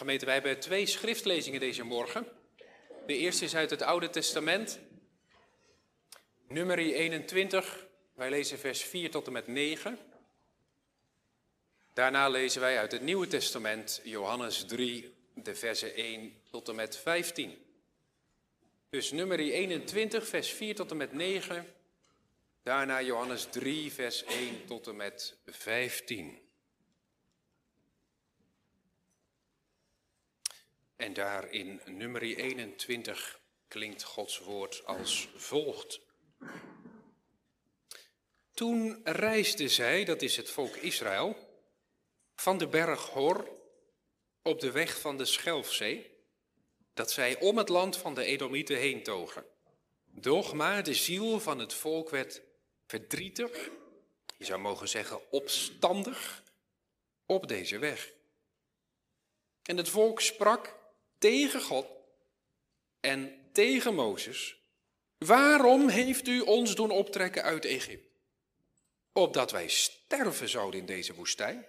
Gemeente, wij hebben twee schriftlezingen deze morgen. De eerste is uit het Oude Testament, nummer 21. Wij lezen vers 4 tot en met 9. Daarna lezen wij uit het Nieuwe Testament, Johannes 3, de versen 1 tot en met 15. Dus nummer 21, vers 4 tot en met 9. Daarna Johannes 3, vers 1 tot en met 15. En daar in nummer 21 klinkt Gods woord als volgt. Toen reisden zij, dat is het volk Israël, van de berg Hor op de weg van de Schelfzee, dat zij om het land van de Edomieten heen togen. Doch maar de ziel van het volk werd verdrietig, je zou mogen zeggen opstandig, op deze weg. En het volk sprak tegen God en tegen Mozes, waarom heeft u ons doen optrekken uit Egypte? Opdat wij sterven zouden in deze woestijn?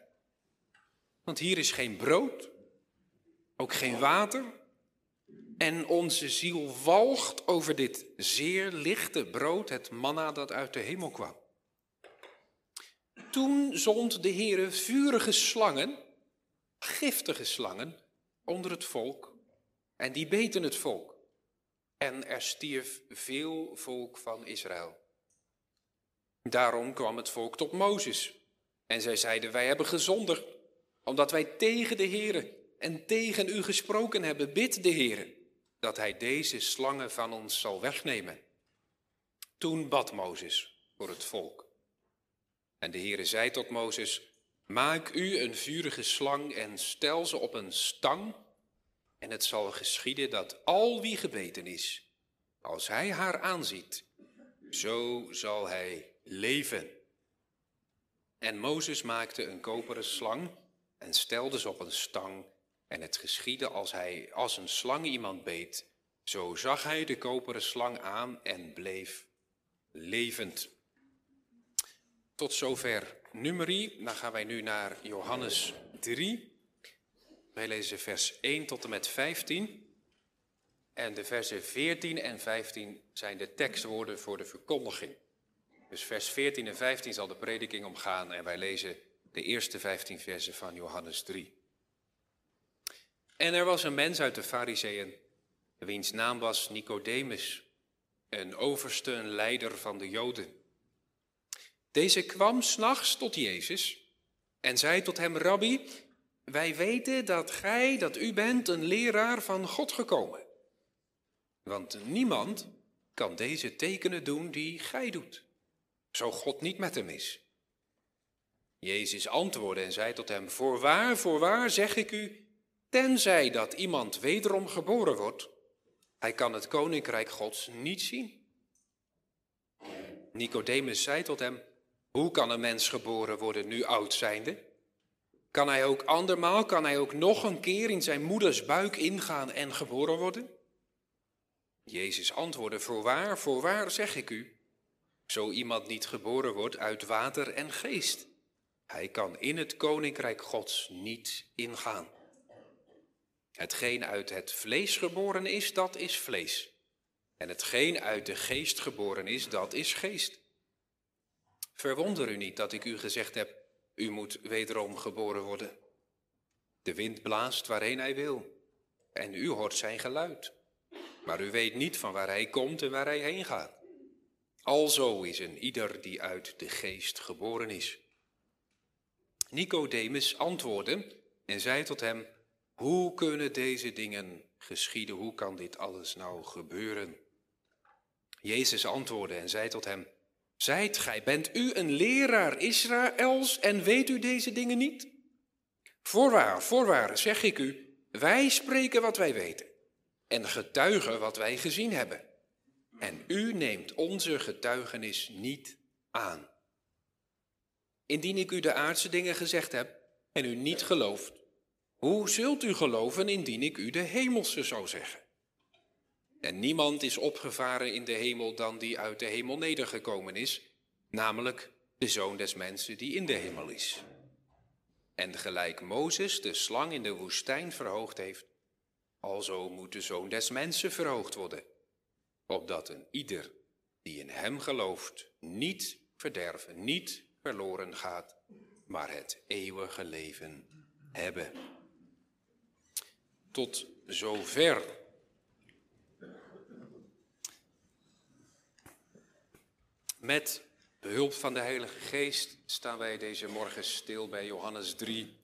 Want hier is geen brood, ook geen water. En onze ziel walgt over dit zeer lichte brood, het manna dat uit de hemel kwam. Toen zond de Heere vurige slangen, giftige slangen, onder het volk en die beten het volk. En er stierf veel volk van Israël. Daarom kwam het volk tot Mozes. En zij zeiden, wij hebben gezondigd, omdat wij tegen de Heere en tegen u gesproken hebben. Bid de Heere, dat hij deze slangen van ons zal wegnemen. Toen bad Mozes voor het volk. En de Heere zei tot Mozes, maak u een vurige slang en stel ze op een stang en het zal geschieden dat al wie gebeten is, als hij haar aanziet, zo zal hij leven. En Mozes maakte een koperen slang en stelde ze op een stang. En het geschiedde als hij als een slang iemand beet, zo zag hij de koperen slang aan en bleef levend. Tot zover nummerie. Dan gaan wij nu naar Johannes 3. Wij lezen vers 1 tot en met 15. En de versen 14 en 15 zijn de tekstwoorden voor de verkondiging. Dus vers 14 en 15 zal de prediking omgaan en wij lezen de eerste 15 versen van Johannes 3. En er was een mens uit de Fariseeën, wiens naam was Nicodemus, een overste, een leider van de Joden. Deze kwam s'nachts tot Jezus en zei tot hem, Rabbi, wij weten dat gij, dat u bent een leraar van God gekomen. Want niemand kan deze tekenen doen die gij doet, zo God niet met hem is. Jezus antwoordde en zei tot hem, voorwaar, voorwaar zeg ik u, tenzij dat iemand wederom geboren wordt, hij kan het koninkrijk Gods niet zien. Nicodemus zei tot hem, hoe kan een mens geboren worden nu oud zijnde? Kan hij ook andermaal, kan hij ook nog een keer in zijn moeders buik ingaan en geboren worden? Jezus antwoordde, voorwaar, voorwaar zeg ik u, zo iemand niet geboren wordt uit water en geest, hij kan in het koninkrijk Gods niet ingaan. Hetgeen uit het vlees geboren is, dat is vlees. En hetgeen uit de geest geboren is, dat is geest. Verwonder u niet dat ik u gezegd heb, u moet wederom geboren worden. De wind blaast waarheen hij wil en u hoort zijn geluid. Maar u weet niet van waar hij komt en waar hij heen gaat. Alzo is een ieder die uit de geest geboren is. Nicodemus antwoordde en zei tot hem, hoe kunnen deze dingen geschieden? Hoe kan dit alles nou gebeuren? Jezus antwoordde en zei tot hem, Zijt gij, bent u een leraar Israëls en weet u deze dingen niet? Voorwaar, voorwaar, zeg ik u, wij spreken wat wij weten en getuigen wat wij gezien hebben. En u neemt onze getuigenis niet aan. Indien ik u de aardse dingen gezegd heb en u niet gelooft, hoe zult u geloven indien ik u de hemelse zou zeggen? En niemand is opgevaren in de hemel dan die uit de hemel nedergekomen is, namelijk de Zoon des Mensen die in de hemel is. En gelijk Mozes de slang in de woestijn verhoogd heeft, alzo moet de zoon des mensen verhoogd worden, opdat een ieder die in hem gelooft niet verderven, niet verloren gaat, maar het eeuwige leven hebben. Tot zover. Met behulp van de Heilige Geest staan wij deze morgen stil bij Johannes 3,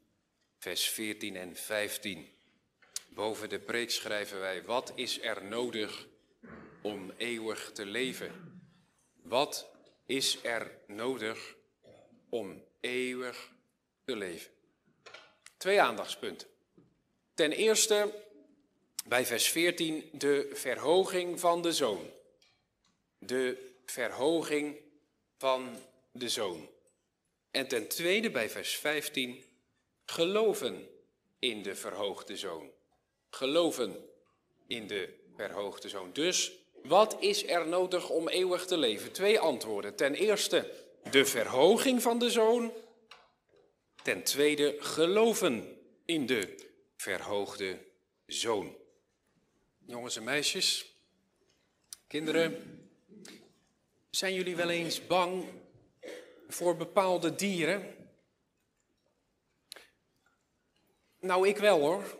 vers 14 en 15. Boven de preek schrijven wij, wat is er nodig om eeuwig te leven? Wat is er nodig om eeuwig te leven? Twee aandachtspunten. Ten eerste bij vers 14 de verhoging van de zoon. De verhoging van de zoon. En ten tweede bij vers 15 geloven in de verhoogde zoon. Geloven in de verhoogde zoon. Dus wat is er nodig om eeuwig te leven? Twee antwoorden. Ten eerste de verhoging van de zoon. Ten tweede geloven in de verhoogde zoon. Jongens en meisjes, kinderen, zijn jullie wel eens bang voor bepaalde dieren? Nou, ik wel hoor.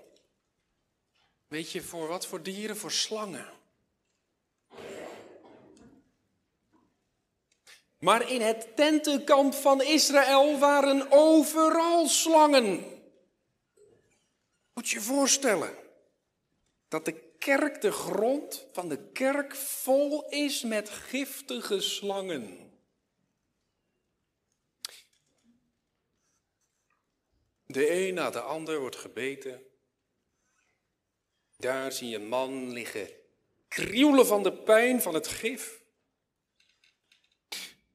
Weet je voor wat voor dieren? Voor slangen. Maar in het tentenkamp van Israël waren overal slangen. Moet je je voorstellen dat de kerk, de grond van de kerk, vol is met giftige slangen. De een na de ander wordt gebeten. Daar zie je een man liggen krioelen van de pijn van het gif.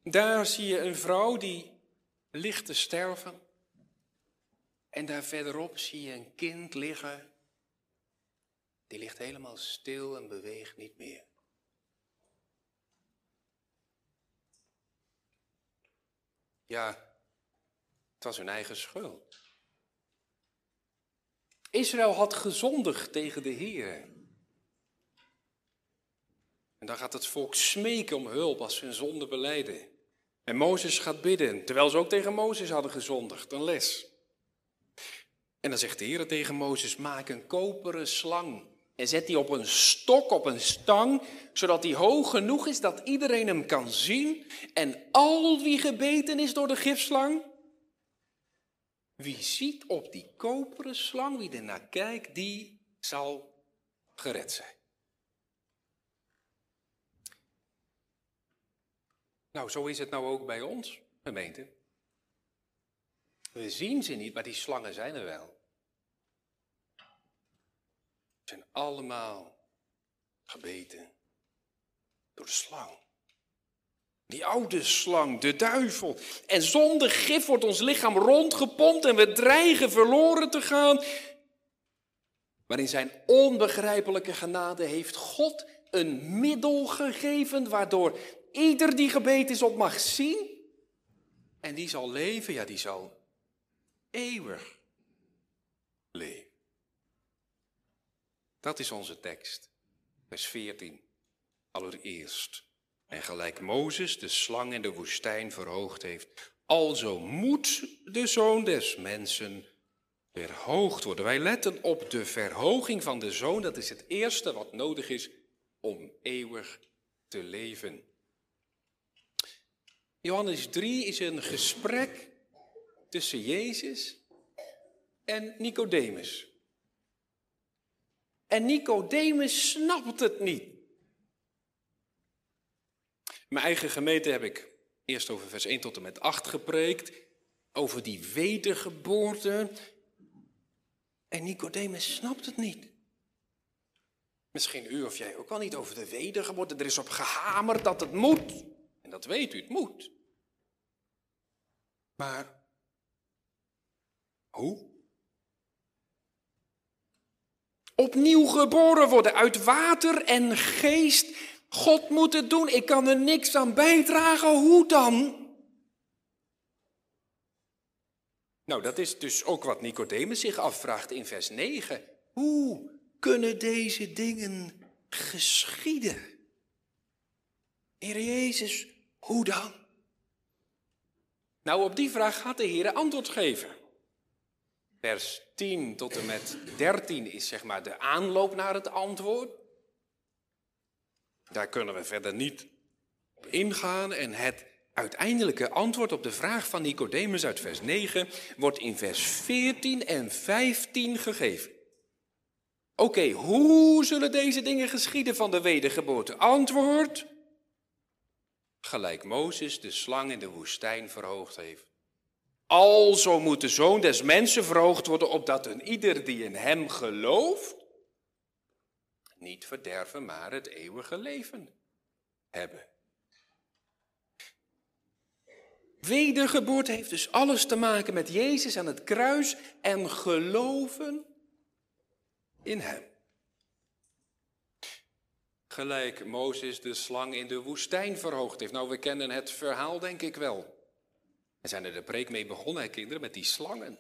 Daar zie je een vrouw die ligt te sterven. En daar verderop zie je een kind liggen die ligt helemaal stil en beweegt niet meer. Ja, het was hun eigen schuld. Israël had gezondigd tegen de Heer. En dan gaat het volk smeken om hulp als ze hun zonde beleiden. En Mozes gaat bidden, terwijl ze ook tegen Mozes hadden gezondigd, een les. En dan zegt de Heer tegen Mozes, maak een koperen slang en zet die op een stok, op een stang, zodat die hoog genoeg is dat iedereen hem kan zien. En al wie gebeten is door de gifslang, wie ziet op die koperen slang, wie ernaar kijkt, die zal gered zijn. Nou, zo is het nou ook bij ons, gemeente. We zien ze niet, maar die slangen zijn er wel zijn allemaal gebeten door de slang. Die oude slang, de duivel. En zonder gif wordt ons lichaam rondgepompt en we dreigen verloren te gaan. Maar in zijn onbegrijpelijke genade heeft God een middel gegeven waardoor ieder die gebeten is op mag zien. En die zal leven, ja die zal eeuwig leven. Dat is onze tekst. Vers 14. Allereerst. En gelijk Mozes de slang in de woestijn verhoogd heeft, alzo moet de zoon des mensen verhoogd worden. Wij letten op de verhoging van de zoon. Dat is het eerste wat nodig is om eeuwig te leven. Johannes 3 is een gesprek tussen Jezus en Nicodemus. En Nicodemus snapt het niet. mijn eigen gemeente heb ik eerst over vers 1 tot en met 8 gepreekt. Over die wedergeboorte. En Nicodemus snapt het niet. Misschien u of jij ook al niet over de wedergeboorte. Er is op gehamerd dat het moet. En dat weet u, het moet. Maar hoe? Opnieuw geboren worden uit water en geest. God moet het doen. Ik kan er niks aan bijdragen. Hoe dan? Nou, dat is dus ook wat Nicodemus zich afvraagt in vers 9. Hoe kunnen deze dingen geschieden? Heer Jezus, hoe dan? Nou, op die vraag gaat de Heer antwoord geven. Vers 10 tot en met 13 is zeg maar de aanloop naar het antwoord. Daar kunnen we verder niet op ingaan. En het uiteindelijke antwoord op de vraag van Nicodemus uit vers 9 wordt in vers 14 en 15 gegeven. Oké, hoe zullen deze dingen geschieden van de wedergeboorte? Antwoord. Gelijk Mozes de slang in de woestijn verhoogd heeft. Alzo moet de zoon des mensen verhoogd worden, opdat een ieder die in hem gelooft, niet verderven, maar het eeuwige leven hebben. Wedergeboorte heeft dus alles te maken met Jezus aan het kruis en geloven in Hem. Gelijk Mozes de slang in de woestijn verhoogd heeft. Nou, we kennen het verhaal denk ik wel. We zijn er de preek mee begonnen, kinderen, met die slangen.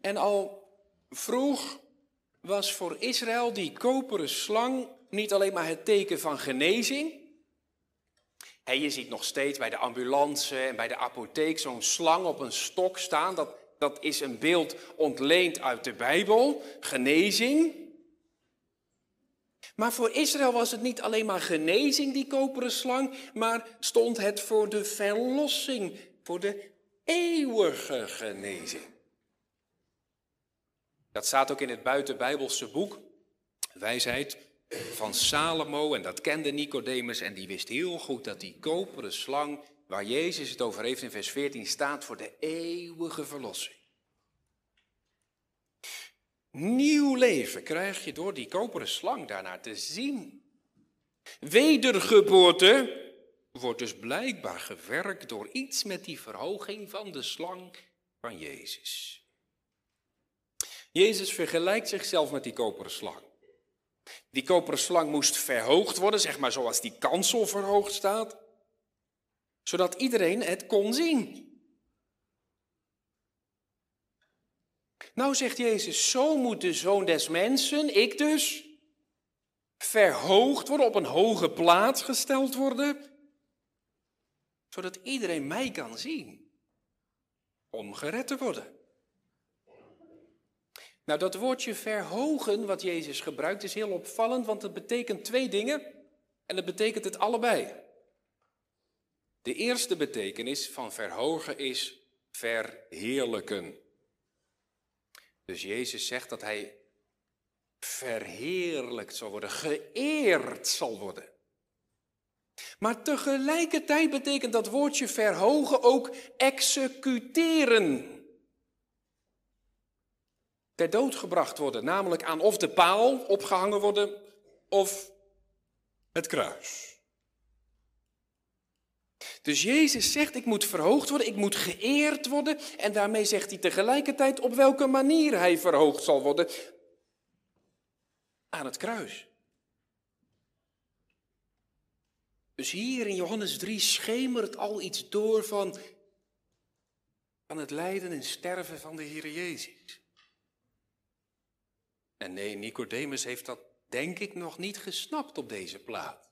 En al vroeg was voor Israël die koperen slang niet alleen maar het teken van genezing. je ziet nog steeds bij de ambulance en bij de apotheek zo'n slang op een stok staan. Dat, dat is een beeld ontleend uit de Bijbel, genezing. Maar voor Israël was het niet alleen maar genezing, die koperen slang, maar stond het voor de verlossing, voor de eeuwige genezing. Dat staat ook in het buitenbijbelse boek, Wijsheid van Salomo, en dat kende Nicodemus, en die wist heel goed dat die koperen slang, waar Jezus het over heeft in vers 14, staat voor de eeuwige verlossing. Nieuw leven krijg je door die koperen slang daarnaar te zien. Wedergeboorte wordt dus blijkbaar gewerkt door iets met die verhoging van de slang van Jezus. Jezus vergelijkt zichzelf met die koperen slang. Die koperen slang moest verhoogd worden, zeg maar zoals die kansel verhoogd staat, zodat iedereen het kon zien. Nou zegt Jezus, zo moet de zoon des mensen, ik dus, verhoogd worden, op een hoge plaats gesteld worden, zodat iedereen mij kan zien om gered te worden. Nou, dat woordje verhogen wat Jezus gebruikt is heel opvallend, want het betekent twee dingen en het betekent het allebei. De eerste betekenis van verhogen is verheerlijken. Dus Jezus zegt dat hij verheerlijkt zal worden, geëerd zal worden. Maar tegelijkertijd betekent dat woordje verhogen ook executeren. Ter dood gebracht worden, namelijk aan of de paal opgehangen worden of het kruis. Dus Jezus zegt, ik moet verhoogd worden, ik moet geëerd worden. En daarmee zegt hij tegelijkertijd op welke manier hij verhoogd zal worden. Aan het kruis. Dus hier in Johannes 3 schemert al iets door van, van het lijden en sterven van de Heer Jezus. En nee, Nicodemus heeft dat denk ik nog niet gesnapt op deze plaats.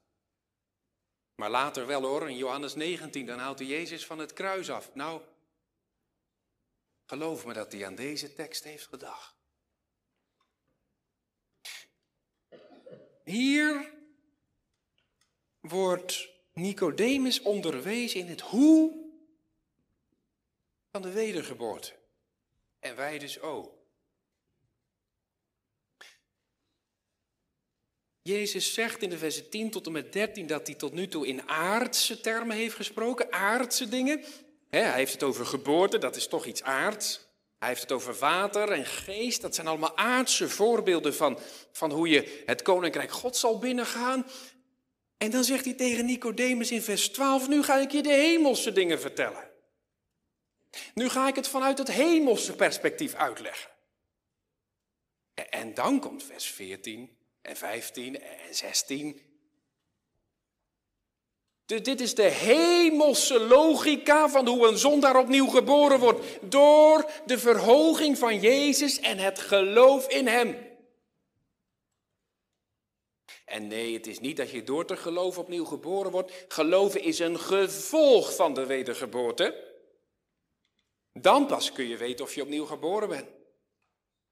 Maar later wel hoor, in Johannes 19, dan haalt hij Jezus van het kruis af. Nou, geloof me dat hij aan deze tekst heeft gedacht. Hier wordt Nicodemus onderwezen in het hoe van de wedergeboorte. En wij dus ook. Jezus zegt in de versen 10 tot en met 13 dat hij tot nu toe in aardse termen heeft gesproken, aardse dingen. hij heeft het over geboorte, dat is toch iets aards. Hij heeft het over water en geest, dat zijn allemaal aardse voorbeelden van, van hoe je het koninkrijk God zal binnengaan. En dan zegt hij tegen Nicodemus in vers 12, nu ga ik je de hemelse dingen vertellen. Nu ga ik het vanuit het hemelse perspectief uitleggen. En dan komt vers 14 en 15 en 16. Dus dit is de hemelse logica van hoe een zondaar opnieuw geboren wordt. Door de verhoging van Jezus en het geloof in Hem. En nee, het is niet dat je door te geloven opnieuw geboren wordt. Geloven is een gevolg van de wedergeboorte. Dan pas kun je weten of je opnieuw geboren bent.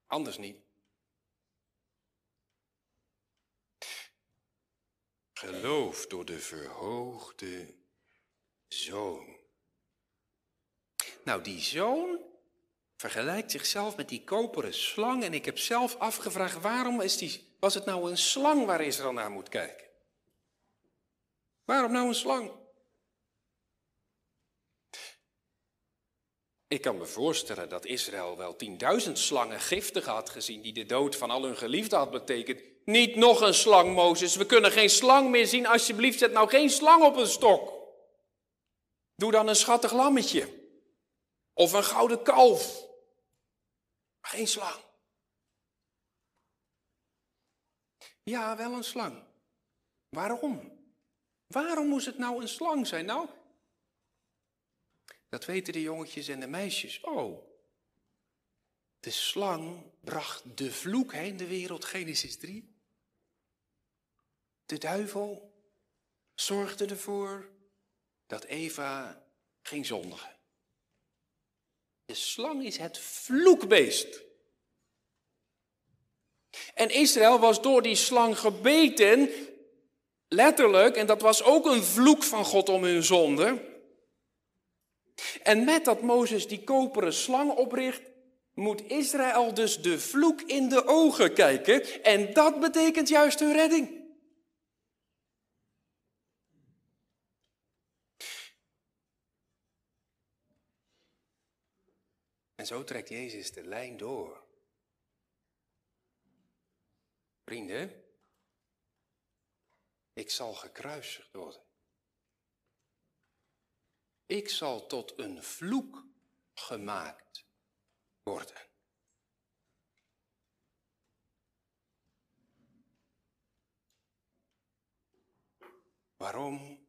Anders niet. Geloof door de verhoogde zoon. Nou, die zoon vergelijkt zichzelf met die koperen slang. En ik heb zelf afgevraagd, waarom is die, was het nou een slang waar Israël naar moet kijken? Waarom nou een slang? Ik kan me voorstellen dat Israël wel tienduizend slangen giftig had gezien die de dood van al hun geliefden had betekend. Niet nog een slang, Mozes. We kunnen geen slang meer zien. Alsjeblieft, zet nou geen slang op een stok. Doe dan een schattig lammetje. Of een gouden kalf. Geen slang. Ja, wel een slang. Waarom? Waarom moest het nou een slang zijn? Nou, dat weten de jongetjes en de meisjes. Oh, de slang bracht de vloek heen de wereld, Genesis 3. De duivel zorgde ervoor dat Eva ging zondigen. De slang is het vloekbeest. En Israël was door die slang gebeten, letterlijk, en dat was ook een vloek van God om hun zonde. En met dat Mozes die koperen slang opricht, moet Israël dus de vloek in de ogen kijken. En dat betekent juist hun redding. En zo trekt Jezus de lijn door. Vrienden, ik zal gekruisigd worden. Ik zal tot een vloek gemaakt worden. Waarom?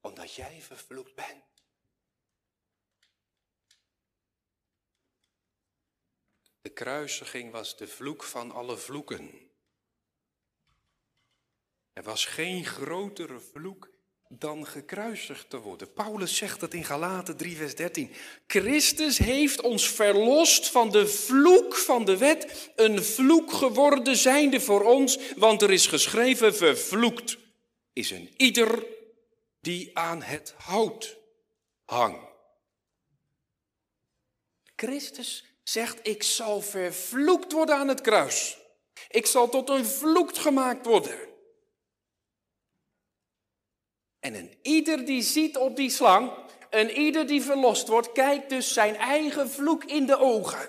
Omdat jij vervloekt bent. De kruisiging was de vloek van alle vloeken. Er was geen grotere vloek dan gekruisigd te worden. Paulus zegt dat in Galaten 3, vers 13. Christus heeft ons verlost van de vloek van de wet, een vloek geworden zijnde voor ons, want er is geschreven, vervloekt is een ieder die aan het hout hangt. Christus zegt, ik zal vervloekt worden aan het kruis. Ik zal tot een vloekt gemaakt worden. En een ieder die ziet op die slang, een ieder die verlost wordt, kijkt dus zijn eigen vloek in de ogen.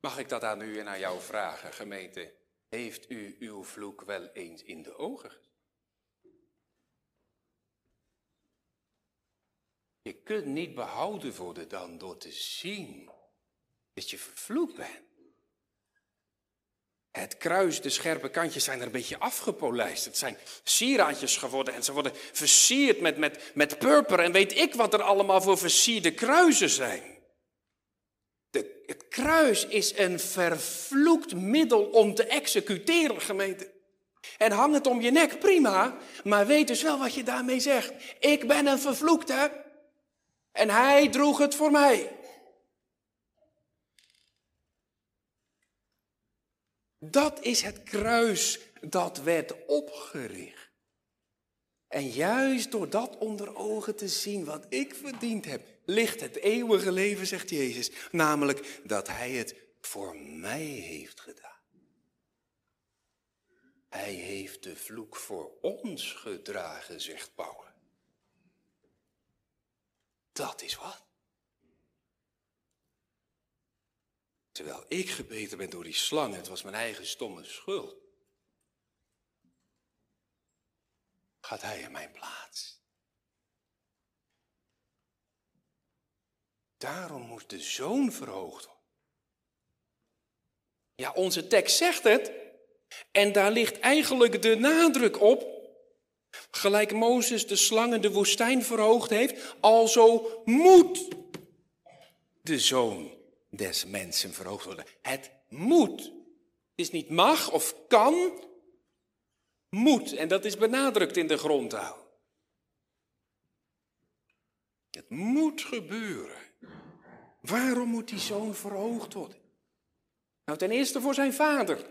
Mag ik dat aan u en aan jou vragen, gemeente? Heeft u uw vloek wel eens in de ogen Je kunt niet behouden worden dan door te zien dat je vervloekt bent. Het kruis, de scherpe kantjes zijn er een beetje afgepolijst. Het zijn sieraadjes geworden en ze worden versierd met, met, met purper en weet ik wat er allemaal voor versierde kruisen zijn. De, het kruis is een vervloekt middel om te executeren, gemeente. En hang het om je nek, prima, maar weet dus wel wat je daarmee zegt. Ik ben een vervloekte en hij droeg het voor mij. Dat is het kruis dat werd opgericht. En juist door dat onder ogen te zien wat ik verdiend heb, ligt het eeuwige leven, zegt Jezus. Namelijk dat Hij het voor mij heeft gedaan. Hij heeft de vloek voor ons gedragen, zegt Paulus. Dat is wat. Terwijl ik gebeten ben door die slang, het was mijn eigen stomme schuld. Gaat hij in mijn plaats. Daarom moet de zoon verhoogd worden. Ja, onze tekst zegt het. En daar ligt eigenlijk de nadruk op Gelijk Mozes de slang in de woestijn verhoogd heeft, alzo moet de zoon des mensen verhoogd worden. Het moet. Het is niet mag of kan, moet. En dat is benadrukt in de grondtaal. Het moet gebeuren. Waarom moet die zoon verhoogd worden? Nou, ten eerste voor zijn vader.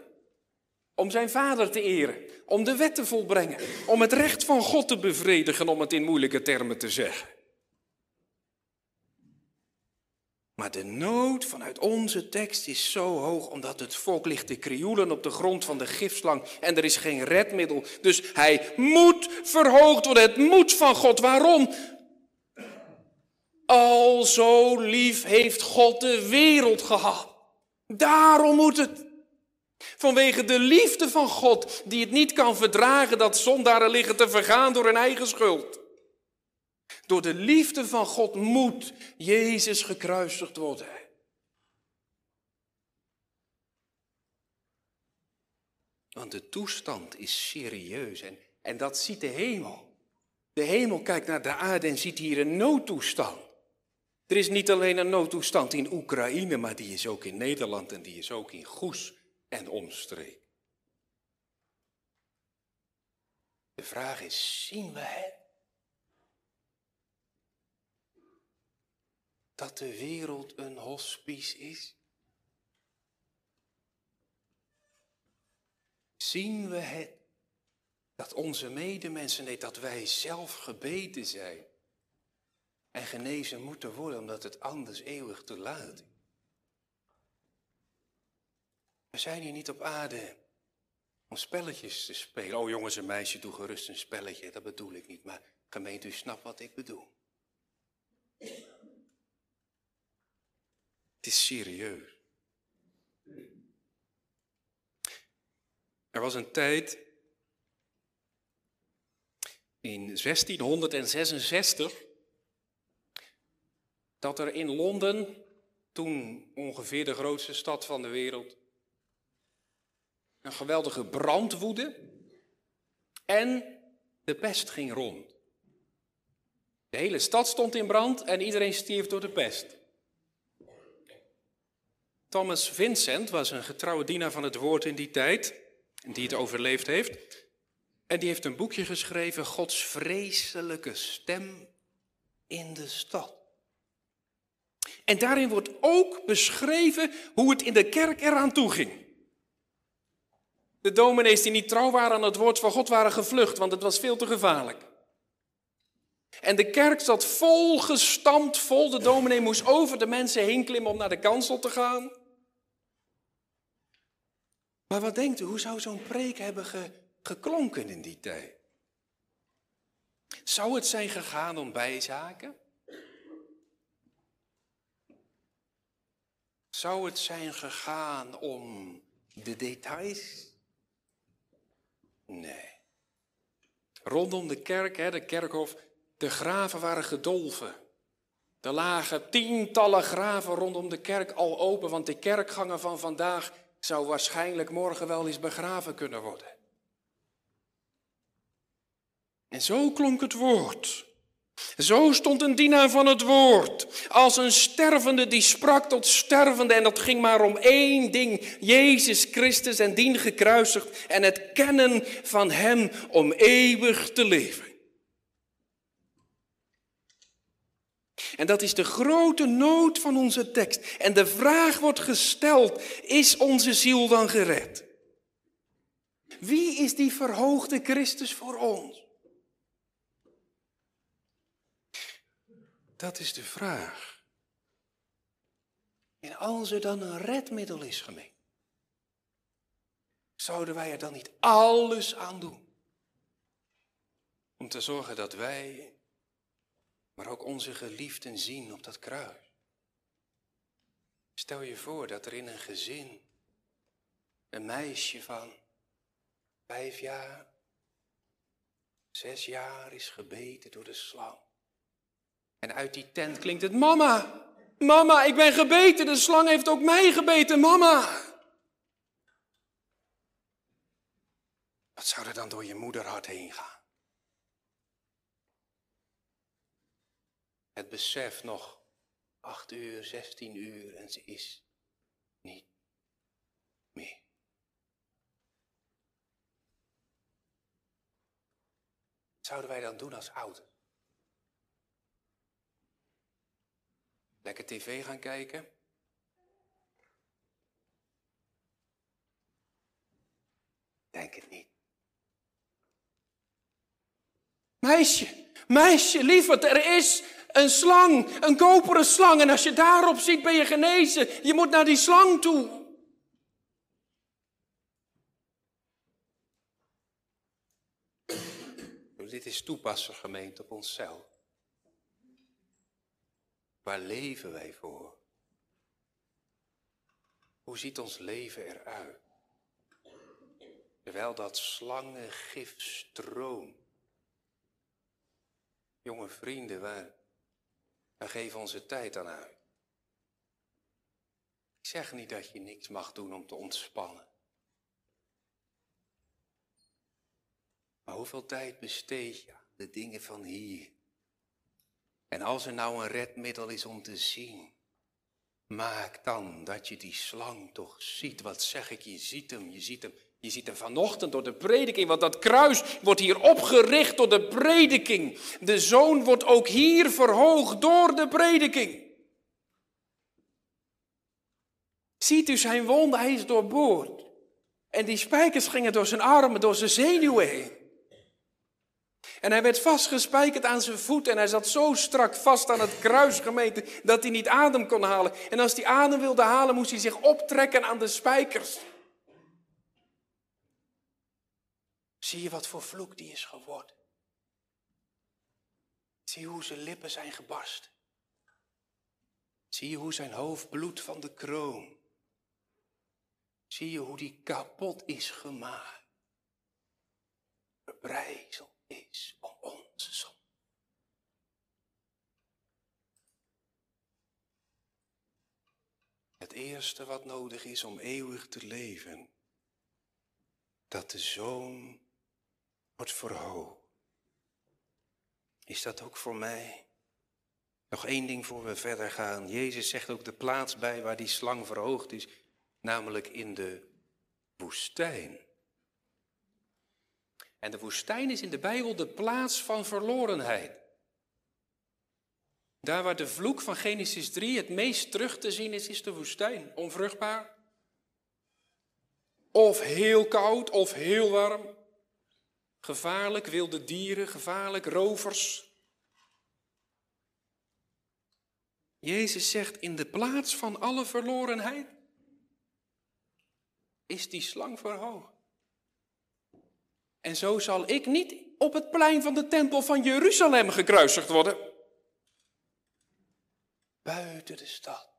Om zijn vader te eren. Om de wet te volbrengen. Om het recht van God te bevredigen, om het in moeilijke termen te zeggen. Maar de nood vanuit onze tekst is zo hoog omdat het volk ligt te krioelen op de grond van de gifslang en er is geen redmiddel. Dus hij moet verhoogd worden. Het moet van God. Waarom? Al zo lief heeft God de wereld gehad. Daarom moet het. Vanwege de liefde van God, die het niet kan verdragen dat zondaren liggen te vergaan door hun eigen schuld. Door de liefde van God moet Jezus gekruisigd worden. Want de toestand is serieus en, en dat ziet de hemel. De hemel kijkt naar de aarde en ziet hier een noodtoestand. Er is niet alleen een noodtoestand in Oekraïne, maar die is ook in Nederland en die is ook in Goes en omstreek. De vraag is, zien we het? Dat de wereld een hospice is? Zien we het? Dat onze medemensen, nee, dat wij zelf gebeten zijn en genezen moeten worden omdat het anders eeuwig te laat is. We zijn hier niet op aarde om spelletjes te spelen. Oh jongens en meisjes, doe gerust een spelletje. Dat bedoel ik niet, maar gemeente, u snapt wat ik bedoel. Het is serieus. Er was een tijd in 1666 dat er in Londen, toen ongeveer de grootste stad van de wereld, een geweldige brand woedde en de pest ging rond. De hele stad stond in brand en iedereen stierf door de pest. Thomas Vincent was een getrouwe dienaar van het woord in die tijd, die het overleefd heeft. En die heeft een boekje geschreven, Gods vreselijke stem in de stad. En daarin wordt ook beschreven hoe het in de kerk eraan toe ging. De dominees die niet trouw waren aan het woord van God waren gevlucht, want het was veel te gevaarlijk. En de kerk zat vol gestampt, vol. De dominee moest over de mensen heen klimmen om naar de kansel te gaan. Maar wat denkt u, hoe zou zo'n preek hebben geklonken in die tijd? Zou het zijn gegaan om bijzaken? Zou het zijn gegaan om de details? Nee. Rondom de kerk, hè, de kerkhof, de graven waren gedolven. Er lagen tientallen graven rondom de kerk al open, want de kerkganger van vandaag zou waarschijnlijk morgen wel eens begraven kunnen worden. En zo klonk het woord. Zo stond een dienaar van het woord, als een stervende die sprak tot stervende en dat ging maar om één ding, Jezus Christus en dien gekruisigd en het kennen van Hem om eeuwig te leven. En dat is de grote nood van onze tekst. En de vraag wordt gesteld, is onze ziel dan gered? Wie is die verhoogde Christus voor ons? Dat is de vraag. En als er dan een redmiddel is, gemeen, zouden wij er dan niet alles aan doen? Om te zorgen dat wij, maar ook onze geliefden zien op dat kruis. Stel je voor dat er in een gezin een meisje van vijf jaar, zes jaar is gebeten door de slang. En uit die tent klinkt het: Mama, mama, ik ben gebeten. De slang heeft ook mij gebeten, mama. Wat zou er dan door je moederhart heen gaan? Het besef nog acht uur, zestien uur en ze is niet meer. Wat zouden wij dan doen als ouders? Lekker tv gaan kijken? Denk het niet. Meisje, meisje, lieverd, er is een slang, een koperen slang. En als je daarop ziet, ben je genezen. Je moet naar die slang toe. Dit is toepassen, gemeente, op onszelf. Waar leven wij voor? Hoe ziet ons leven eruit? Terwijl dat slangengif stroomt. Jonge vrienden, waar, waar geven onze tijd aan uit? Ik zeg niet dat je niks mag doen om te ontspannen. Maar hoeveel tijd besteed je aan de dingen van hier? En als er nou een redmiddel is om te zien, maak dan dat je die slang toch ziet. Wat zeg ik, je ziet hem, je ziet hem. Je ziet hem vanochtend door de prediking, want dat kruis wordt hier opgericht door de prediking. De zoon wordt ook hier verhoogd door de prediking. Ziet u zijn wonde, hij is doorboord. En die spijkers gingen door zijn armen, door zijn zenuwen heen. En hij werd vastgespijkerd aan zijn voet en hij zat zo strak vast aan het kruis gemeten dat hij niet adem kon halen. En als hij adem wilde halen, moest hij zich optrekken aan de spijkers. Zie je wat voor vloek die is geworden? Zie hoe zijn lippen zijn gebarsten? Zie je hoe zijn hoofd bloedt van de kroon? Zie je hoe die kapot is gemaakt? Verbrijzeld is om onze zonde. Het eerste wat nodig is om eeuwig te leven, dat de zoon wordt verhoogd. Is dat ook voor mij? Nog één ding voor we verder gaan. Jezus zegt ook de plaats bij waar die slang verhoogd is, namelijk in de woestijn. En de woestijn is in de Bijbel de plaats van verlorenheid. Daar waar de vloek van Genesis 3 het meest terug te zien is, is de woestijn. Onvruchtbaar. Of heel koud of heel warm. Gevaarlijk, wilde dieren, gevaarlijk, rovers. Jezus zegt, in de plaats van alle verlorenheid is die slang verhoogd. En zo zal ik niet op het plein van de tempel van Jeruzalem gekruisigd worden. Buiten de stad,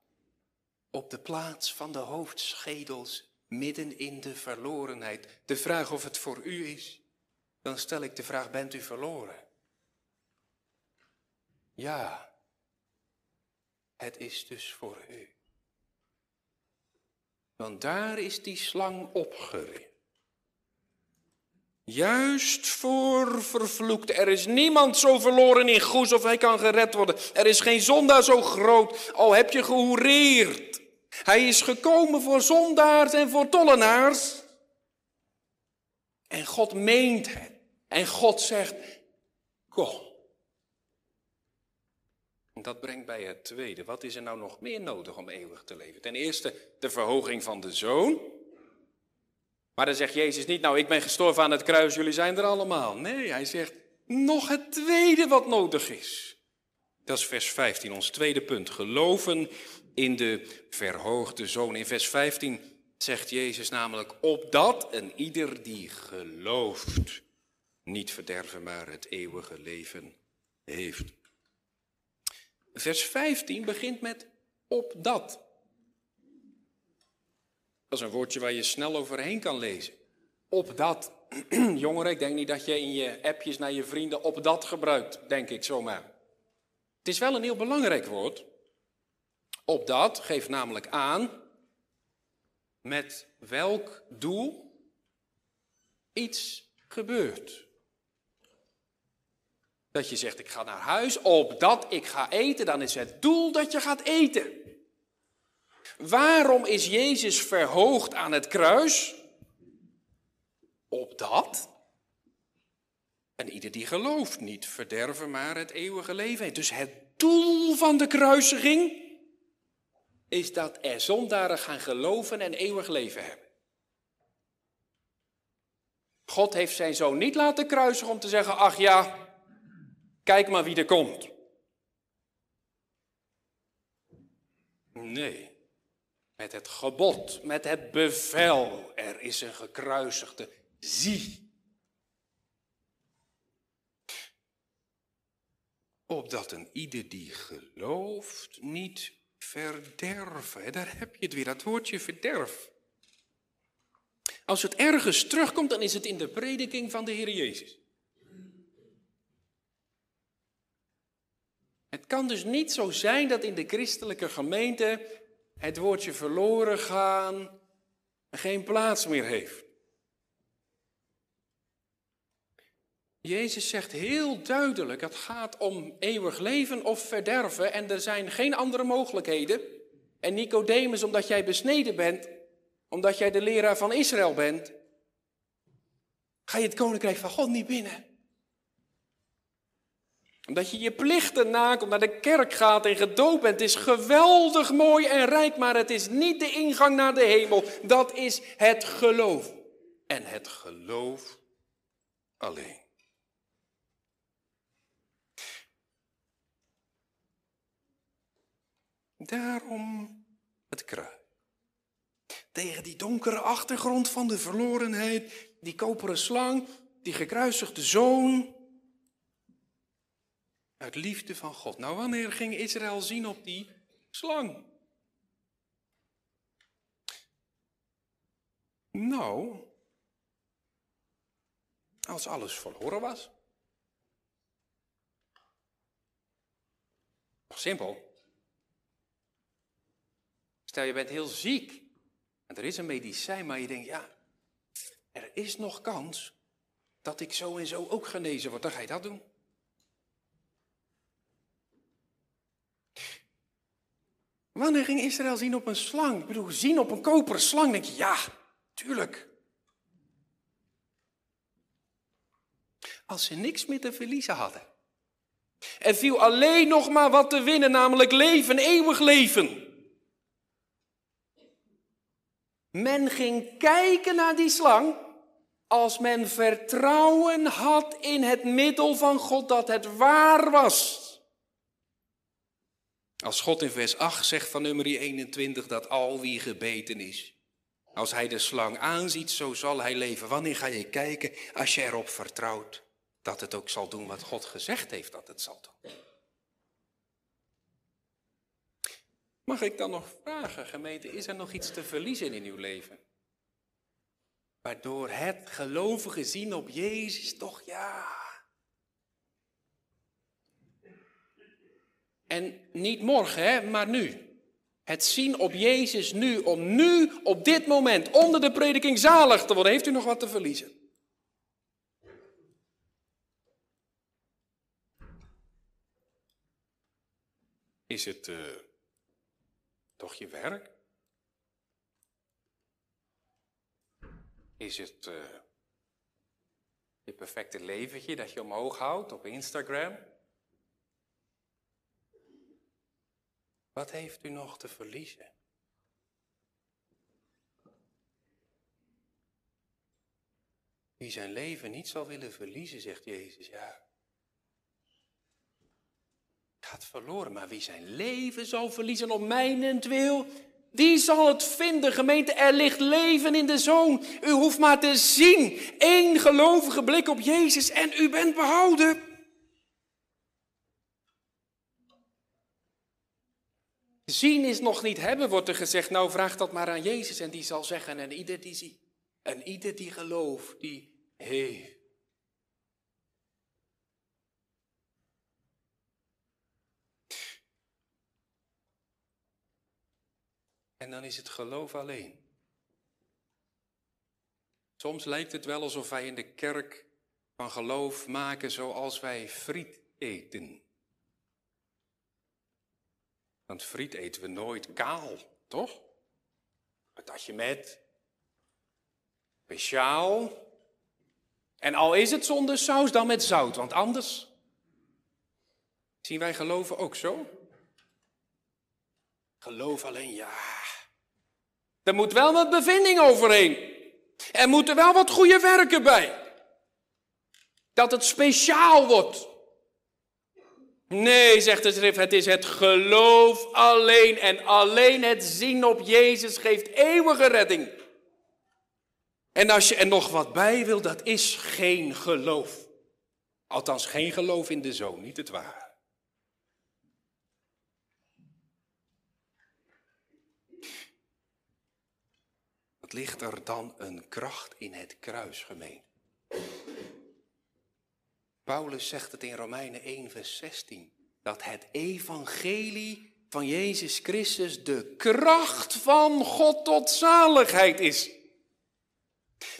op de plaats van de hoofdschedels, midden in de verlorenheid. De vraag of het voor u is, dan stel ik de vraag, bent u verloren? Ja, het is dus voor u. Want daar is die slang opgericht. Juist voor vervloekt. Er is niemand zo verloren in Goes of hij kan gered worden. Er is geen zondaar zo groot, al heb je gehoereerd. Hij is gekomen voor zondaars en voor tollenaars. En God meent het. En God zegt, kom. Dat brengt bij het tweede. Wat is er nou nog meer nodig om eeuwig te leven? Ten eerste de verhoging van de zoon. Maar dan zegt Jezus niet, nou ik ben gestorven aan het kruis, jullie zijn er allemaal. Nee, hij zegt nog het tweede wat nodig is. Dat is vers 15, ons tweede punt. Geloven in de verhoogde zoon. In vers 15 zegt Jezus namelijk, opdat een ieder die gelooft niet verderven, maar het eeuwige leven heeft. Vers 15 begint met opdat. Dat is een woordje waar je snel overheen kan lezen. Op dat. Jongeren, ik denk niet dat je in je appjes naar je vrienden op dat gebruikt, denk ik zomaar. Het is wel een heel belangrijk woord. Op dat geeft namelijk aan met welk doel iets gebeurt. Dat je zegt, ik ga naar huis, opdat ik ga eten, dan is het doel dat je gaat eten. Waarom is Jezus verhoogd aan het kruis? Opdat en ieder die gelooft niet verderven, maar het eeuwige leven. Dus het doel van de kruisiging is dat er zondaren gaan geloven en eeuwig leven hebben. God heeft zijn zoon niet laten kruisigen om te zeggen, ach ja, kijk maar wie er komt. Nee, met het gebod, met het bevel, er is een gekruisigde, zie. Opdat een ieder die gelooft niet verderven. Daar heb je het weer, dat woordje verderf. Als het ergens terugkomt, dan is het in de prediking van de Heer Jezus. Het kan dus niet zo zijn dat in de christelijke gemeente het woordje verloren gaan geen plaats meer heeft. Jezus zegt heel duidelijk, het gaat om eeuwig leven of verderven en er zijn geen andere mogelijkheden. En Nicodemus, omdat jij besneden bent, omdat jij de leraar van Israël bent, ga je het koninkrijk van God niet binnen. Omdat je je plichten nakomt, naar de kerk gaat en gedoopt bent, is geweldig mooi en rijk, maar het is niet de ingang naar de hemel. Dat is het geloof. En het geloof alleen. Daarom het kruis. Tegen die donkere achtergrond van de verlorenheid, die koperen slang, die gekruisigde zoon. Uit liefde van God. Nou, wanneer ging Israël zien op die slang? Nou, als alles verloren was. Simpel. Stel je bent heel ziek en er is een medicijn, maar je denkt, ja, er is nog kans dat ik zo en zo ook genezen word. Dan ga je dat doen. Wanneer ging Israël zien op een slang? Ik bedoel, zien op een koperen slang. denk je, ja, tuurlijk. Als ze niks meer te verliezen hadden. Er viel alleen nog maar wat te winnen, namelijk leven, eeuwig leven. Men ging kijken naar die slang als men vertrouwen had in het middel van God dat het waar was. Als God in vers 8 zegt van nummer 21 dat al wie gebeten is, als hij de slang aanziet, zo zal hij leven. Wanneer ga je kijken als je erop vertrouwt dat het ook zal doen wat God gezegd heeft dat het zal doen? Mag ik dan nog vragen, gemeente, is er nog iets te verliezen in uw leven? Waardoor het gelovige zien op Jezus toch ja. En niet morgen, hè, maar nu. Het zien op Jezus nu, om nu, op dit moment, onder de prediking zalig te worden. Heeft u nog wat te verliezen? Is het... Uh, toch je werk? Is het uh, je perfecte leventje dat je omhoog houdt op Instagram? Wat heeft u nog te verliezen? Wie zijn leven niet zal willen verliezen, zegt Jezus, ja, gaat verloren. Maar wie zijn leven zal verliezen op mijnentwil, die zal het vinden. Gemeente, er ligt leven in de Zoon. U hoeft maar te zien. Eén gelovige blik op Jezus en u bent behouden. Zien is nog niet hebben, wordt er gezegd. Nou, vraag dat maar aan Jezus en die zal zeggen. En ieder die ziet, en ieder die gelooft, die heeft. En dan is het geloof alleen. Soms lijkt het wel alsof wij in de kerk van geloof maken zoals wij friet eten. Want friet eten we nooit kaal, toch? Patatje met, speciaal. En al is het zonder saus, dan met zout, want anders zien wij geloven ook zo. Geloof alleen ja. Er moet wel wat bevinding overheen. Er moeten wel wat goede werken bij. Dat het speciaal wordt. Nee, zegt de schrift, het is het geloof alleen en alleen het zien op Jezus geeft eeuwige redding. En als je er nog wat bij wil, dat is geen geloof. Althans, geen geloof in de zoon, niet het waar. Wat ligt er dan een kracht in het kruis, gemeen? Paulus zegt het in Romeinen 1, vers 16. Dat het evangelie van Jezus Christus de kracht van God tot zaligheid is.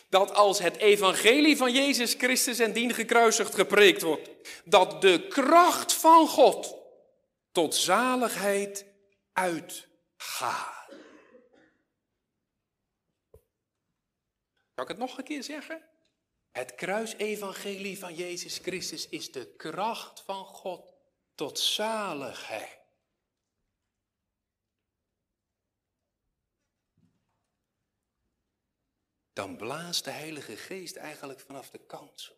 Dat als het evangelie van Jezus Christus en dien gekruisigd gepreekt wordt, dat de kracht van God tot zaligheid uitgaat. Zal ik het nog een keer zeggen? Het kruisevangelie van Jezus Christus is de kracht van God tot zaligheid. Dan blaast de Heilige Geest eigenlijk vanaf de kansel.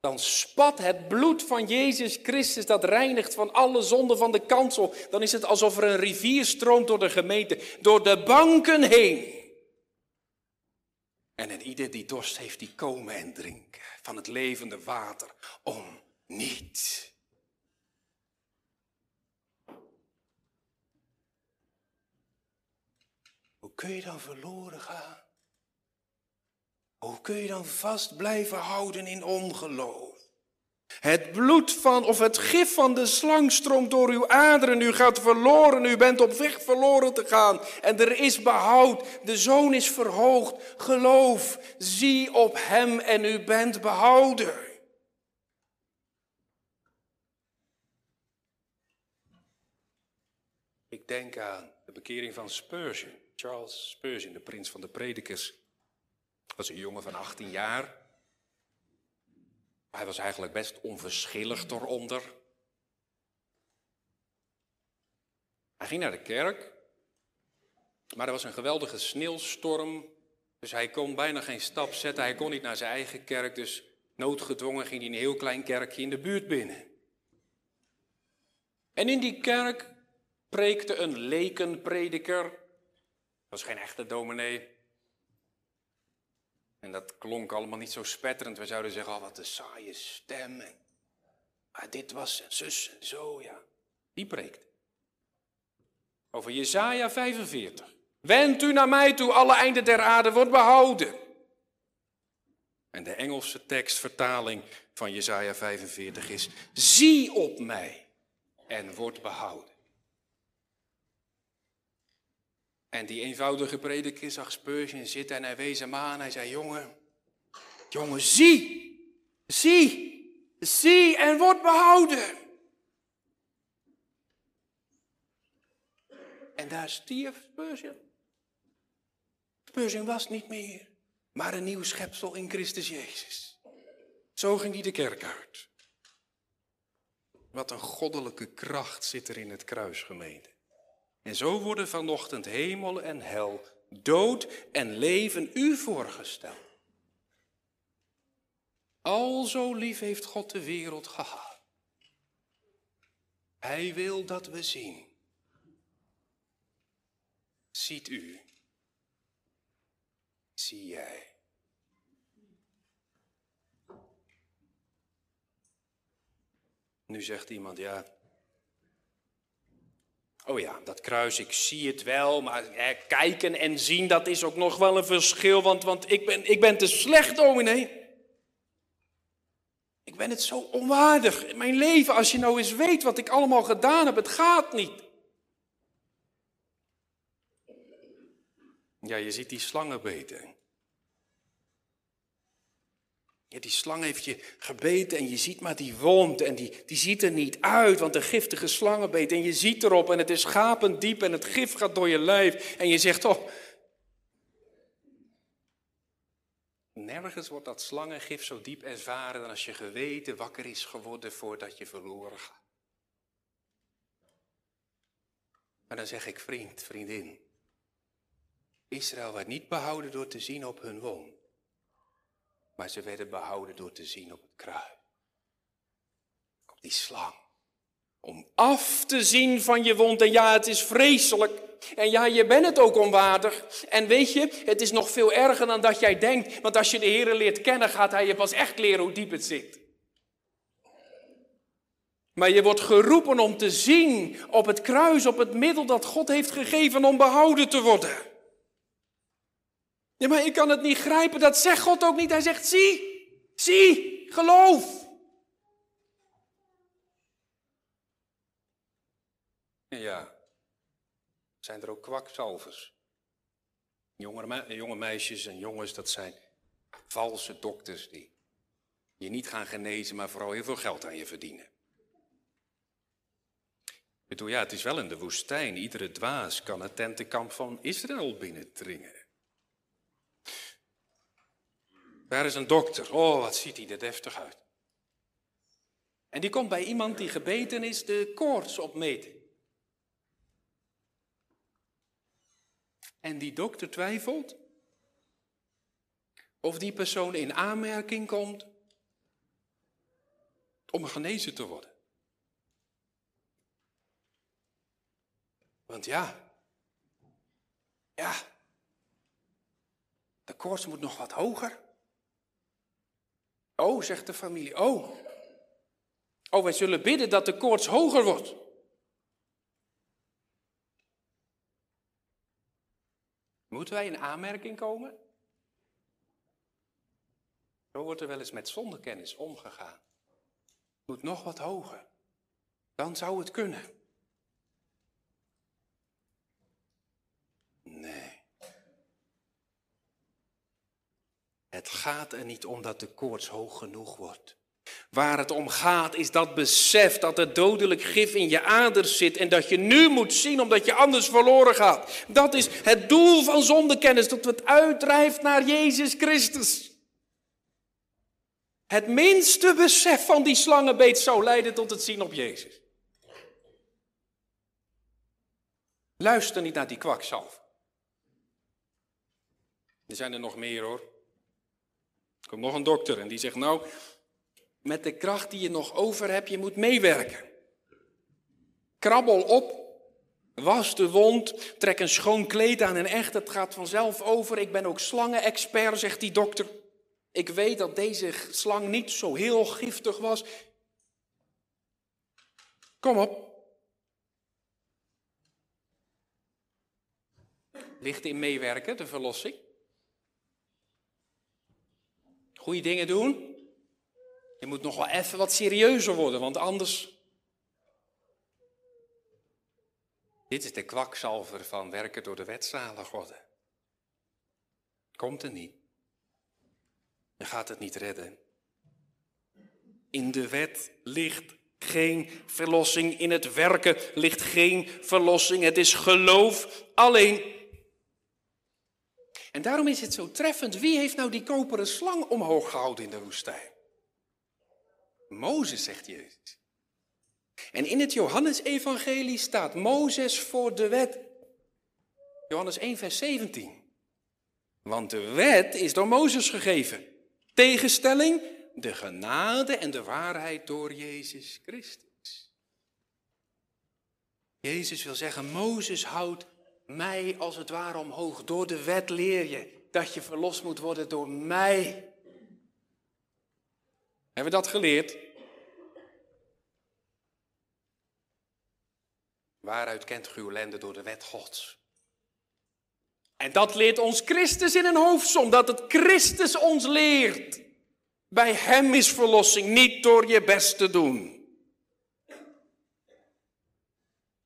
Dan spat het bloed van Jezus Christus, dat reinigt van alle zonden van de kansel. Dan is het alsof er een rivier stroomt door de gemeente, door de banken heen. En en ieder die dorst heeft, die komen en drinken van het levende water om niet. Hoe kun je dan verloren gaan? Hoe kun je dan vast blijven houden in ongeloof? Het bloed van, of het gif van de slang stroomt door uw aderen. U gaat verloren, u bent op weg verloren te gaan. En er is behoud, de zoon is verhoogd. Geloof, zie op hem en u bent behouden. Ik denk aan de bekering van Spurgeon, Charles Spurgeon, de prins van de predikers. was een jongen van 18 jaar. Hij was eigenlijk best onverschillig eronder. Hij ging naar de kerk, maar er was een geweldige sneeuwstorm, dus hij kon bijna geen stap zetten. Hij kon niet naar zijn eigen kerk, dus noodgedwongen ging hij een heel klein kerkje in de buurt binnen. En in die kerk preekte een lekenprediker. Dat was geen echte dominee. En dat klonk allemaal niet zo spetterend. We zouden zeggen, oh, wat een saaie stem. maar dit was en zus en zo, ja. Die preekt. Over Jesaja 45. Wend u naar mij toe, alle einden der aarde wordt behouden. En de Engelse tekstvertaling van Jesaja 45 is, zie op mij en word behouden. En die eenvoudige prediker zag Spurgeon zitten en hij wees hem aan. Hij zei, jongen, jongen, zie, zie, zie en word behouden. En daar stierf Spurgeon. Spurgeon was niet meer, maar een nieuw schepsel in Christus Jezus. Zo ging hij de kerk uit. Wat een goddelijke kracht zit er in het kruis, en zo worden vanochtend hemel en hel, dood en leven u voorgesteld. Al zo lief heeft God de wereld gehad. Hij wil dat we zien. Ziet u, zie jij. Nu zegt iemand, ja, Oh ja, dat kruis, ik zie het wel, maar kijken en zien, dat is ook nog wel een verschil, want, want ik, ben, ik ben te slecht, dominee. Ik ben het zo onwaardig in mijn leven, als je nou eens weet wat ik allemaal gedaan heb, het gaat niet. Ja, je ziet die slangen beten. Ja, die slang heeft je gebeten en je ziet maar die wond en die, die ziet er niet uit, want een giftige slangenbeet en je ziet erop en het is gapend diep en het gif gaat door je lijf en je zegt, oh, nergens wordt dat slangengif zo diep ervaren dan als je geweten wakker is geworden voordat je verloren gaat. Maar dan zeg ik, vriend, vriendin, Israël werd niet behouden door te zien op hun wond. Maar ze werden behouden door te zien op het kruis. Op die slang. Om af te zien van je wond. En ja, het is vreselijk. En ja, je bent het ook onwaardig. En weet je, het is nog veel erger dan dat jij denkt. Want als je de Heer leert kennen, gaat Hij je pas echt leren hoe diep het zit. Maar je wordt geroepen om te zien op het kruis, op het middel dat God heeft gegeven om behouden te worden. Ja, maar ik kan het niet grijpen. Dat zegt God ook niet. Hij zegt, zie, zie, geloof. Ja, zijn er ook kwakzalvers. Jonge, jonge meisjes en jongens, dat zijn valse dokters die je niet gaan genezen, maar vooral heel veel geld aan je verdienen. Ik bedoel, ja, het is wel in de woestijn. Iedere dwaas kan het tentenkamp van Israël binnendringen. Daar is een dokter. Oh, wat ziet hij er deftig uit. En die komt bij iemand die gebeten is de koorts opmeten. En die dokter twijfelt of die persoon in aanmerking komt om genezen te worden. Want ja, ja, de koorts moet nog wat hoger. Oh, zegt de familie, oh. Oh, wij zullen bidden dat de koorts hoger wordt. Moeten wij in aanmerking komen? Zo wordt er wel eens met zondekennis omgegaan. Moet nog wat hoger. Dan zou het kunnen. Het gaat er niet om dat de koorts hoog genoeg wordt. Waar het om gaat is dat besef dat er dodelijk gif in je aders zit en dat je nu moet zien omdat je anders verloren gaat. Dat is het doel van zondekennis, dat het uitdrijft naar Jezus Christus. Het minste besef van die slangenbeet zou leiden tot het zien op Jezus. Luister niet naar die kwakzalf. Er zijn er nog meer hoor. Komt nog een dokter en die zegt, nou, met de kracht die je nog over hebt, je moet meewerken. Krabbel op, was de wond, trek een schoon kleed aan en echt, het gaat vanzelf over. Ik ben ook slangenexpert, zegt die dokter. Ik weet dat deze slang niet zo heel giftig was. Kom op. Ligt in meewerken, de verlossing. Goede dingen doen. Je moet nog wel even wat serieuzer worden, want anders. Dit is de kwakzalver van werken door de wetzalen worden. Komt er niet. Je gaat het niet redden. In de wet ligt geen verlossing. In het werken ligt geen verlossing. Het is geloof alleen. En daarom is het zo treffend. Wie heeft nou die koperen slang omhoog gehouden in de woestijn? Mozes, zegt Jezus. En in het Johannesevangelie staat Mozes voor de wet. Johannes 1, vers 17. Want de wet is door Mozes gegeven. Tegenstelling, de genade en de waarheid door Jezus Christus. Jezus wil zeggen, Mozes houdt mij als het ware omhoog. Door de wet leer je dat je verlost moet worden door mij. Hebben we dat geleerd? Waaruit kent uw ellende door de wet Gods? En dat leert ons Christus in een hoofdsom, dat het Christus ons leert. Bij Hem is verlossing, niet door je best te doen.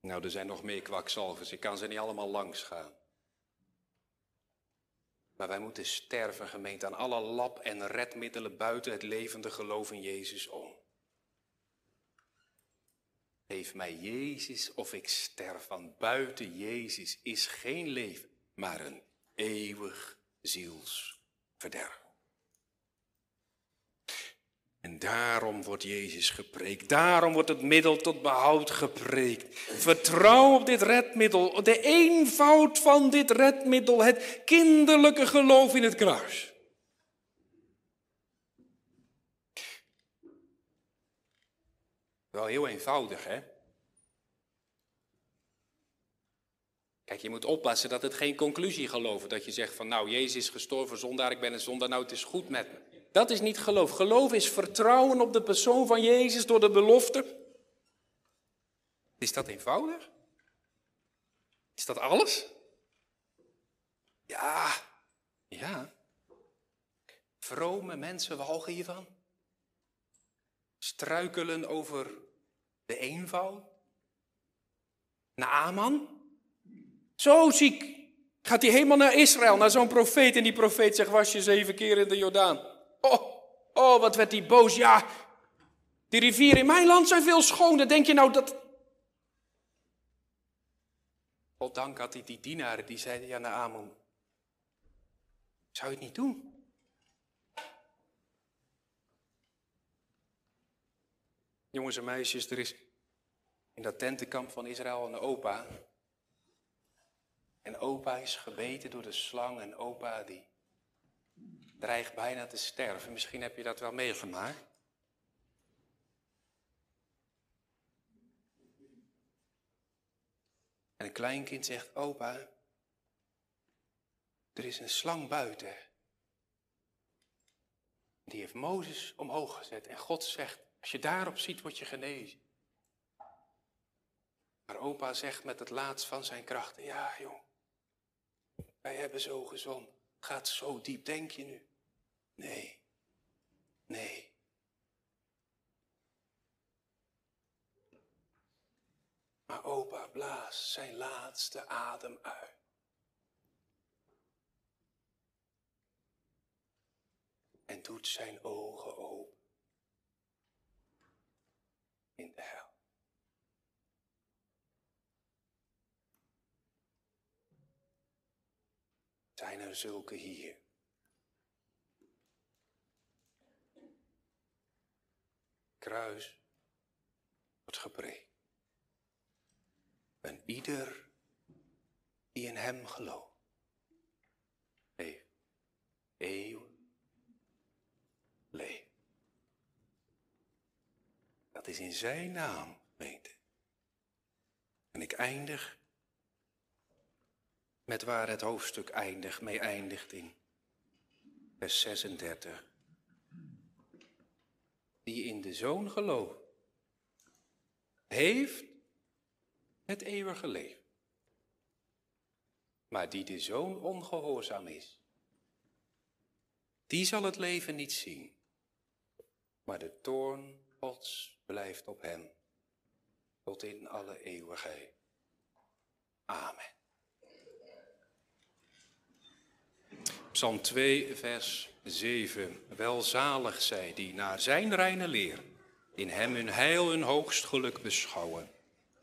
Nou, er zijn nog meer kwakzalvers, ik kan ze niet allemaal langs gaan. Maar wij moeten sterven, gemeente, aan alle lab- en redmiddelen buiten het levende geloof in Jezus om. Geef mij Jezus of ik sterf, want buiten Jezus is geen leven, maar een eeuwig zielsverderf. En daarom wordt Jezus gepreekt. Daarom wordt het middel tot behoud gepreekt. Vertrouw op dit redmiddel, de eenvoud van dit redmiddel, het kinderlijke geloof in het kruis. Wel heel eenvoudig, hè? Kijk, je moet oppassen dat het geen conclusie geloven. Dat je zegt van, nou, Jezus is gestorven zondaar, ik ben een zondaar, nou, het is goed met me. Dat is niet geloof. Geloof is vertrouwen op de persoon van Jezus door de belofte. Is dat eenvoudig? Is dat alles? Ja, ja. Vrome mensen walgen hiervan. Struikelen over de eenvoud. Naaman, zo ziek, gaat hij helemaal naar Israël, naar zo'n profeet. En die profeet zegt, was je zeven keer in de Jordaan. Oh, oh, wat werd die boos. Ja, die rivieren in mijn land zijn veel schoner. Denk je nou dat... God dank had hij die dienaren, die zeiden ja naar Amon. Zou je het niet doen? Jongens en meisjes, er is in dat tentenkamp van Israël een opa. En opa is gebeten door de slang en opa die dreigt bijna te sterven. Misschien heb je dat wel meegemaakt. En een kleinkind zegt, opa, er is een slang buiten. Die heeft Mozes omhoog gezet. En God zegt, als je daarop ziet, word je genezen. Maar opa zegt met het laatst van zijn krachten, ja jong, wij hebben zo gezond. Gaat zo diep, denk je nu? Nee, nee. Maar opa blaast zijn laatste adem uit. En doet zijn ogen open. In de hel. Zijn er zulke hier? Kruis wordt gepreekt. En ieder die in hem gelooft, heeft eeuwig leven. Dat is in zijn naam, weet En ik eindig met waar het hoofdstuk eindigt, mee eindigt in vers 36. Die in de Zoon gelooft, heeft het eeuwige leven. Maar die de Zoon ongehoorzaam is, die zal het leven niet zien, maar de toorn Gods blijft op hem tot in alle eeuwigheid. Amen. Psalm 2, vers 7. Welzalig zij die naar zijn reine leer in hem hun heil hun hoogst geluk beschouwen.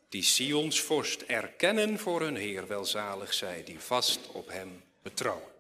Die Sions vorst erkennen voor hun Heer. Welzalig zij die vast op hem betrouwen.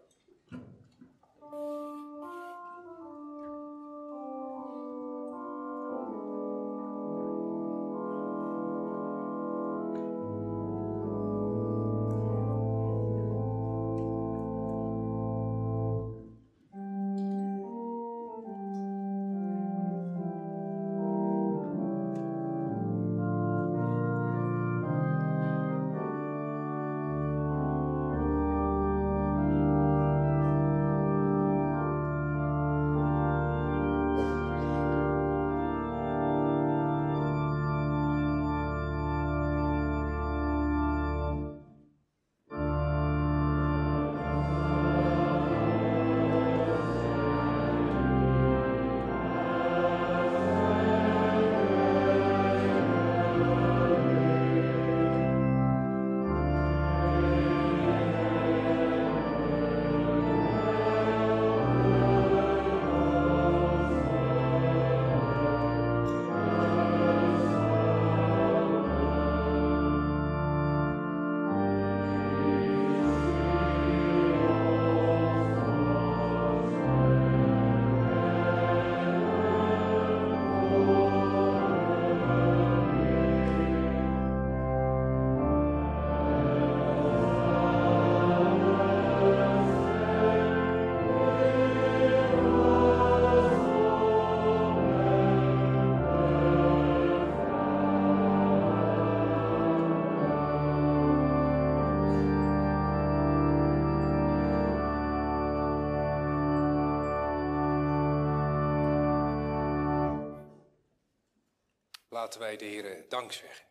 Laten wij de Heer dank zeggen.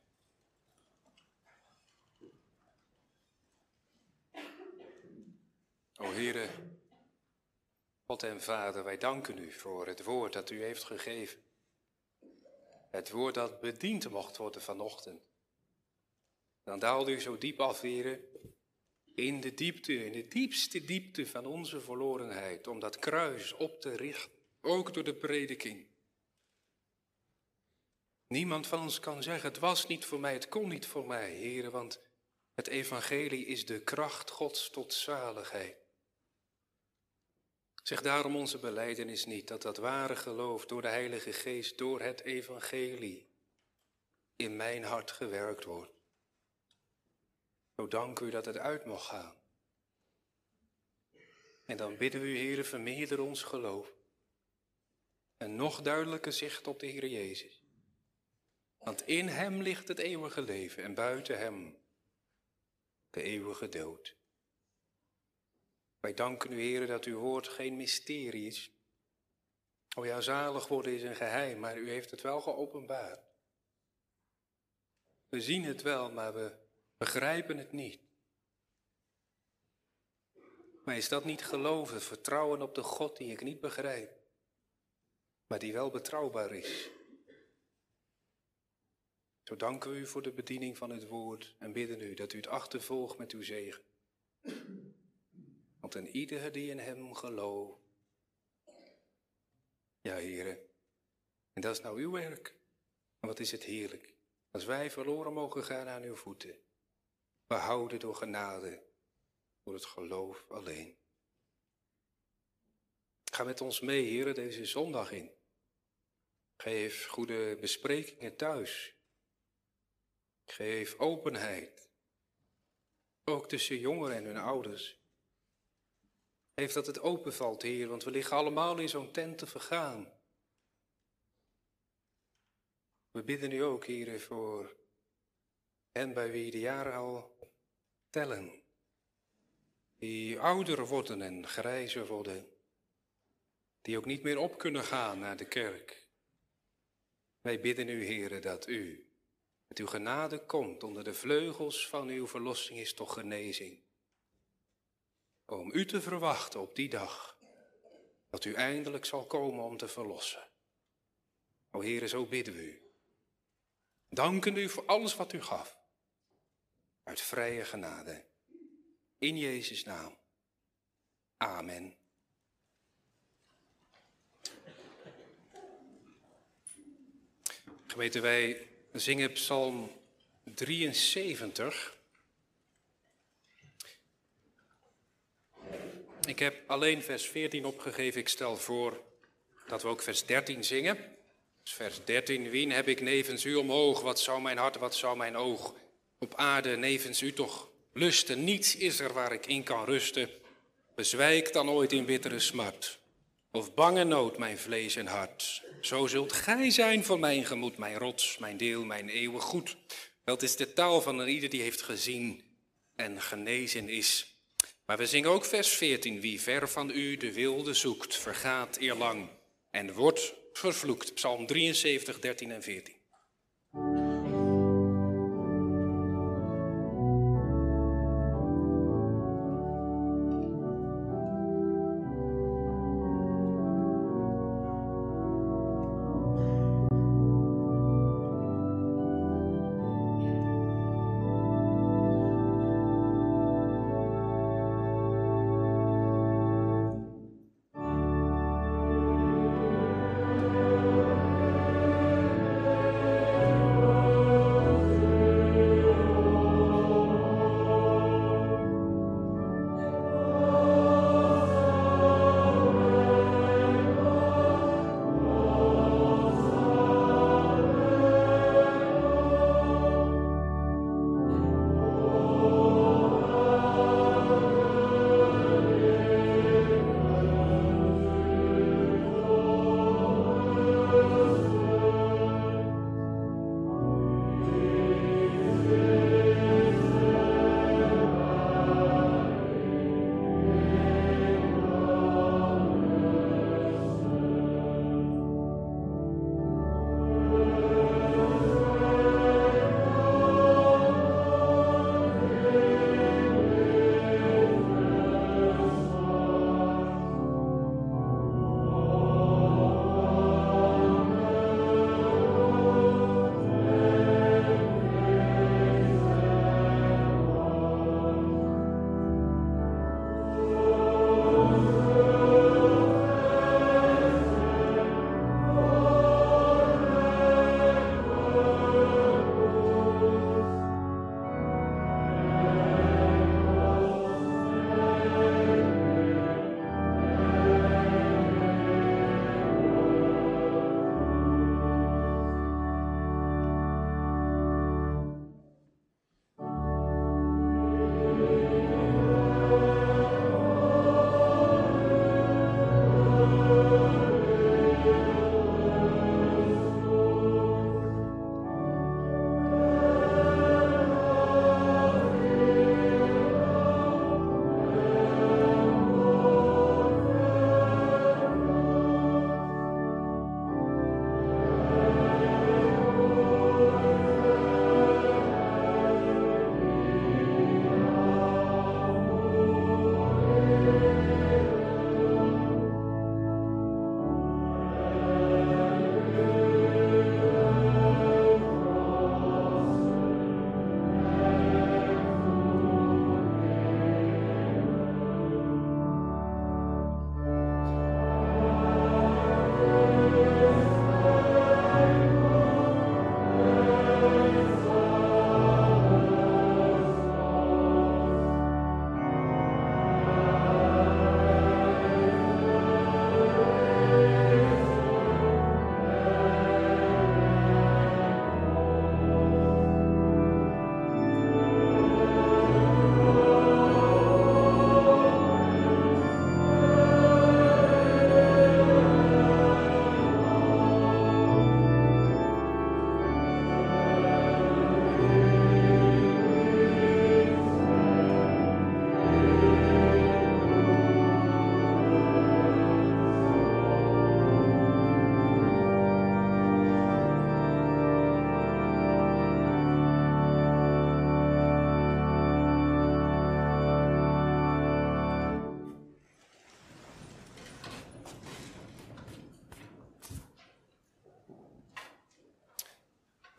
O Heere, God en Vader, wij danken u voor het woord dat u heeft gegeven. Het woord dat bediend mocht worden vanochtend. Dan daalde u zo diep af, Heere, in de diepte, in de diepste diepte van onze verlorenheid, om dat kruis op te richten, ook door de prediking. Niemand van ons kan zeggen, het was niet voor mij, het kon niet voor mij, heren, want het evangelie is de kracht Gods tot zaligheid. Zeg daarom onze beleidenis niet dat dat ware geloof door de Heilige Geest, door het evangelie, in mijn hart gewerkt wordt. Zo dank u dat het uit mocht gaan. En dan bidden we u, Heer, vermeerder ons geloof. En nog duidelijker zicht op de Heer Jezus. Want in Hem ligt het eeuwige leven en buiten Hem de eeuwige dood. Wij danken u, Heer, dat uw woord geen mysterie is. O ja, zalig worden is een geheim, maar u heeft het wel geopenbaard. We zien het wel, maar we begrijpen het niet. Maar is dat niet geloven, vertrouwen op de God die ik niet begrijp, maar die wel betrouwbaar is? Zo danken we u voor de bediening van het woord en bidden u dat u het achtervolgt met uw zegen. Want een ieder die in hem gelooft. Ja, heren. En dat is nou uw werk. En wat is het heerlijk. Als wij verloren mogen gaan aan uw voeten. Behouden door genade. Door het geloof alleen. Ga met ons mee, heren, deze zondag in. Geef goede besprekingen thuis. Geef openheid. Ook tussen jongeren en hun ouders. Geef dat het openvalt, Heer, want we liggen allemaal in zo'n tent te vergaan. We bidden u ook, Heer, voor hen bij wie de jaren al tellen. Die ouder worden en grijzer worden. Die ook niet meer op kunnen gaan naar de kerk. Wij bidden u, Heer, dat u met uw genade komt onder de vleugels van uw verlossing is toch genezing. Om u te verwachten op die dag, dat u eindelijk zal komen om te verlossen. O Heere, zo bidden we u. Danken u voor alles wat u gaf. Uit vrije genade. In Jezus' naam. Amen. Geweten wij we zingen Psalm 73. Ik heb alleen vers 14 opgegeven. Ik stel voor dat we ook vers 13 zingen. Dus vers 13. Wien heb ik nevens u omhoog? Wat zou mijn hart, wat zou mijn oog op aarde nevens u toch lusten? Niets is er waar ik in kan rusten. Bezwijk dan ooit in bittere smart. Of bange nood mijn vlees en hart. Zo zult gij zijn voor mijn gemoed, mijn rots, mijn deel, mijn eeuwig goed. Dat is de taal van een ieder die heeft gezien en genezen is. Maar we zingen ook vers 14. Wie ver van u de wilde zoekt, vergaat eerlang en wordt vervloekt. Psalm 73, 13 en 14.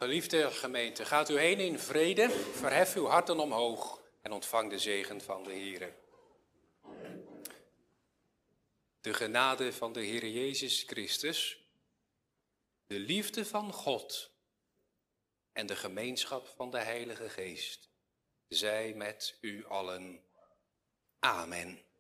Geliefde gemeente, gaat u heen in vrede, verhef uw harten omhoog en ontvang de zegen van de Heer. De genade van de Heer Jezus Christus, de liefde van God en de gemeenschap van de Heilige Geest, zij met u allen. Amen.